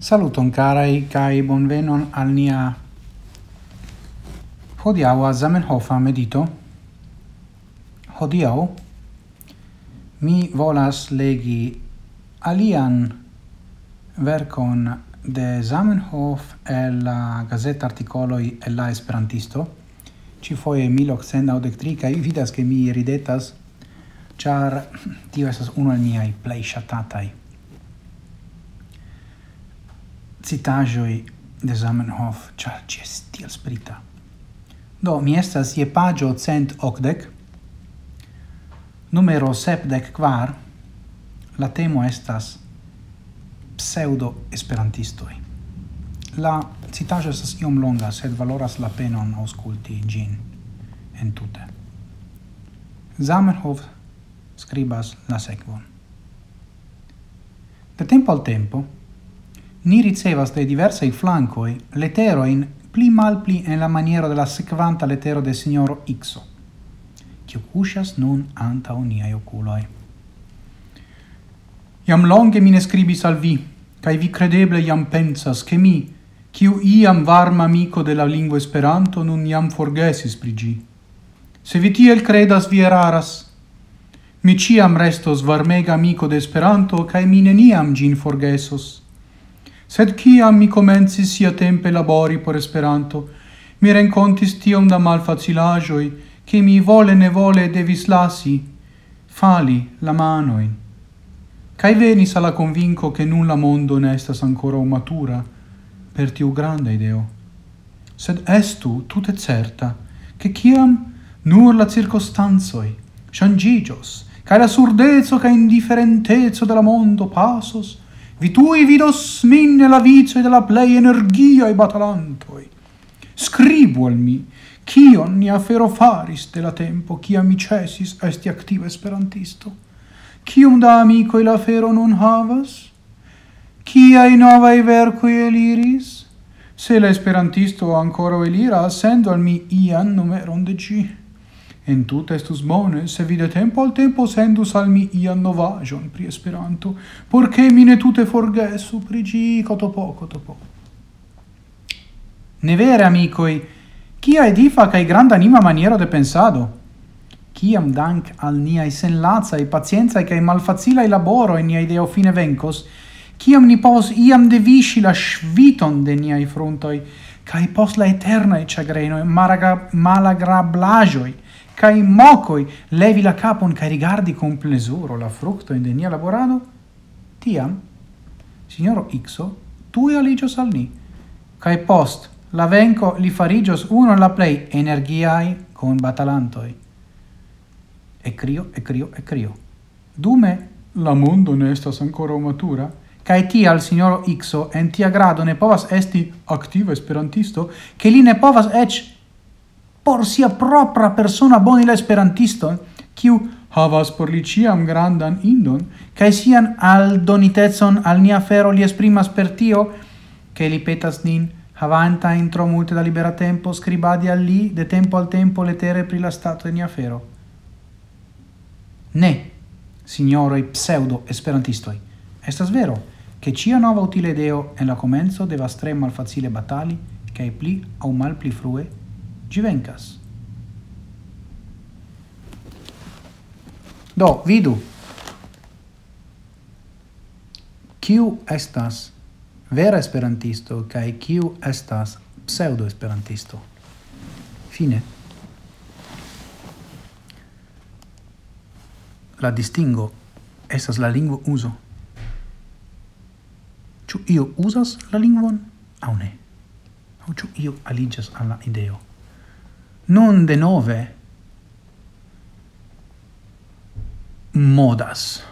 Saluton carai kai bonvenon al nia hodiaŭa Zamenhofa medito. Hodiau mi volas legi alian verkon de Zamenhof el la gazeta articoloi el la Esperantisto. Ci foje 1893 kaj vidas che mi ridetas char tio esas uno al miaj plei ŝatataj citajoi de Zamenhof, char ci tiel sprita. Do, mi estas je pagio cent ocdec, numero sepdec quar, la temo estas pseudo-esperantistoi. La citajo estas iom longa, sed valoras la penon ausculti gin entute. Zamenhof scribas la sequon. De tempo al tempo, Ni ricevas de diversai flancoi leteroin pli mal pli en la maniera de la sequanta letero de signoro Ixo, cio cuscias nun anta uniai oculoi. Iam longe mine scribis al vi, cae vi credeble iam pensas che mi, ciu iam varma amico de la lingua esperanto, nun iam forgesis prigi. Se vi tiel credas vi eraras, mi ciam restos varmega amico de esperanto, cae mi neniam gin forgesos. Sed ciam mi comencis sia tempe labori por Esperanto, mi rencontis tiom da malfacilagioi, che mi vole ne vole devis lasi, fali la manoin. Cai venis alla convinco che nulla mondo ne estas ancora matura per tiu grande ideo. Sed estu tutte certa, che ciam nur la circostanzoi, shangigios, cae la surdezzo cae indifferentezzo della mondo pasos, vi tui vidos min nella vice della plei energia e batalantoi. Scribu al mi, cion ni afero faris de la tempo, cia mi cesis esti activa esperantisto. Cium da amico la afero non havas? Ciai novae vercoi eliris? Se la ancora elira, sendo al mi ian numeron de gi. En tut estus bone, se vide tempo al tempo sendus al mi ian novajon pri Esperanto, porche mi ne tute forgesu pri gi cotopo, cotopo. Ne vere, amicoi, kia edifa cae granda anima maniero de pensado, ciam dank al niai senlacae, pacienzae cae malfacilae e niai deo fine vencos, ciam ni pos iam devisci la sviton de niai frontoi, cae pos la eternae chagrenoi, malagrablajoi, malagra cae mocoi levi la capon cae rigardi con plesuro la fructo in denia laborado, tiam, signoro Ixo, tui aligios al ni, cae post la venco li farigios uno la plei energiai con batalantoi. E crio, e crio, e crio. Dume la mondo ne estas ancora matura, cae tial signoro Ixo en tia grado ne povas esti activa esperantisto, che li ne povas ec por sia propra persona bonila esperantisto, kiu havas por li ciam grandan indon, cae sian aldonitezon al nia fero li esprimas per tio, che li petas nin, havanta intro multe da libera tempo, scribadi al li, de tempo al tempo letere pri la stato de nia fero. Ne, signoroi pseudo esperantistoi, estas vero, che cia nova utile deo en la comenzo devas tre malfacile batali, cae pli au mal pli frue Gi vencas. Do, vidu. Kiu estas vera esperantisto kaj kiu estas pseudo esperantisto? Fine. La distingo estas la lingvo uso. Ĉu io uzas la lingvon aŭ ne? Aŭ ĉu io aliĝas al la ideo? non de nove modas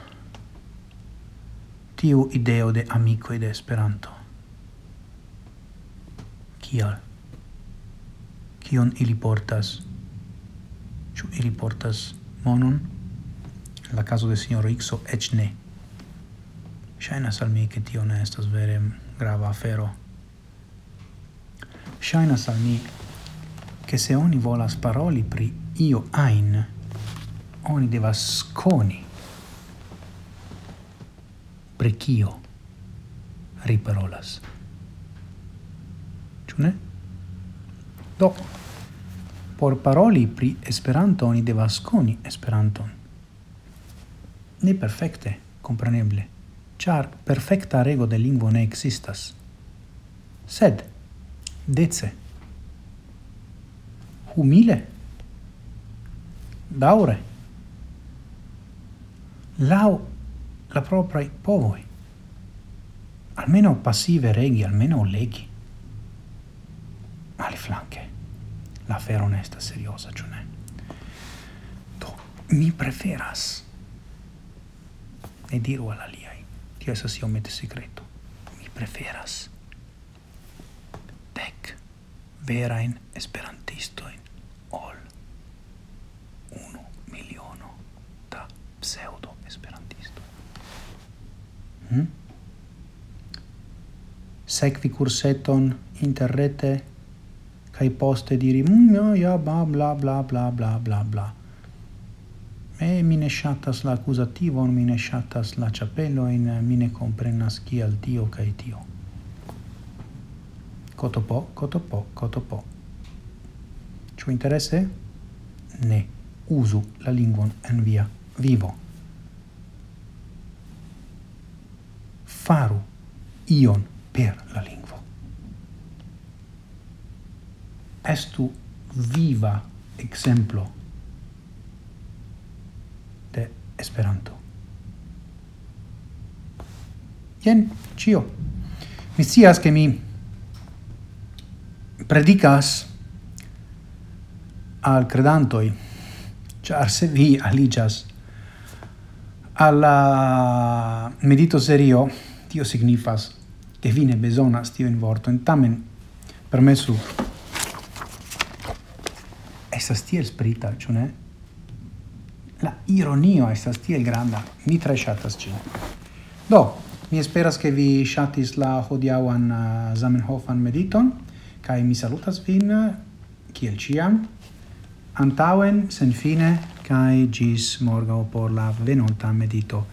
tiu ideo de amico de Esperanto. Kial? Kion ili portas? Ĉu ili portas monon? En la caso de signor Ixo ec ne. Shainas al mi che tio ne estas vere grava afero. Shainas al mi che se oni volas paroli pri io ein, oni devas coni pri cio riparolas. Ĉu ne? Do, por paroli pri Esperanto oni devas koni Esperanton. Ne perfekte, compreneble, char perfecta rego de lingvo ne existas. Sed, dece, humile, daure, lau la propria povoi, almeno passive regi, almeno leghi, alle flanche. La L'afero onesta, seriosa, ciò ne. Do, mi preferas. E diru alla liai. Tio esas si omette secreto, mi preferas. Dec verain esperantistoin. pseudo-esperantisto. Hmm? Sekvi curseton interrete kai poste diri mm, ja, ja, bla, bla, bla, bla, bla, bla, bla. E mi ne shatas la accusativo mi ne shatas la ĉapelojn, mi ne comprenas chi al tio kai tio. Kotopo, kotopo, kotopo. ciò interesse Ne. uso la lingua en via vivo. Faru ion per la lingvo. Estu viva exemplo de Esperanto. Jen cio. Mi scias che mi predicas al credantoi, char se vi aligas alla medito serio tio signifas che fine besonas tio in vorto. In tamen per me su estas tiel sprita ĉu ne? La ironio estas tiel granda mi tre shatas ci do mi esperas che vi shatis la hodiawan uh, Zamenhofan mediton kai mi salutas vin uh, kiel ciam antauen sen fine cae gis morgao por la venonta medito.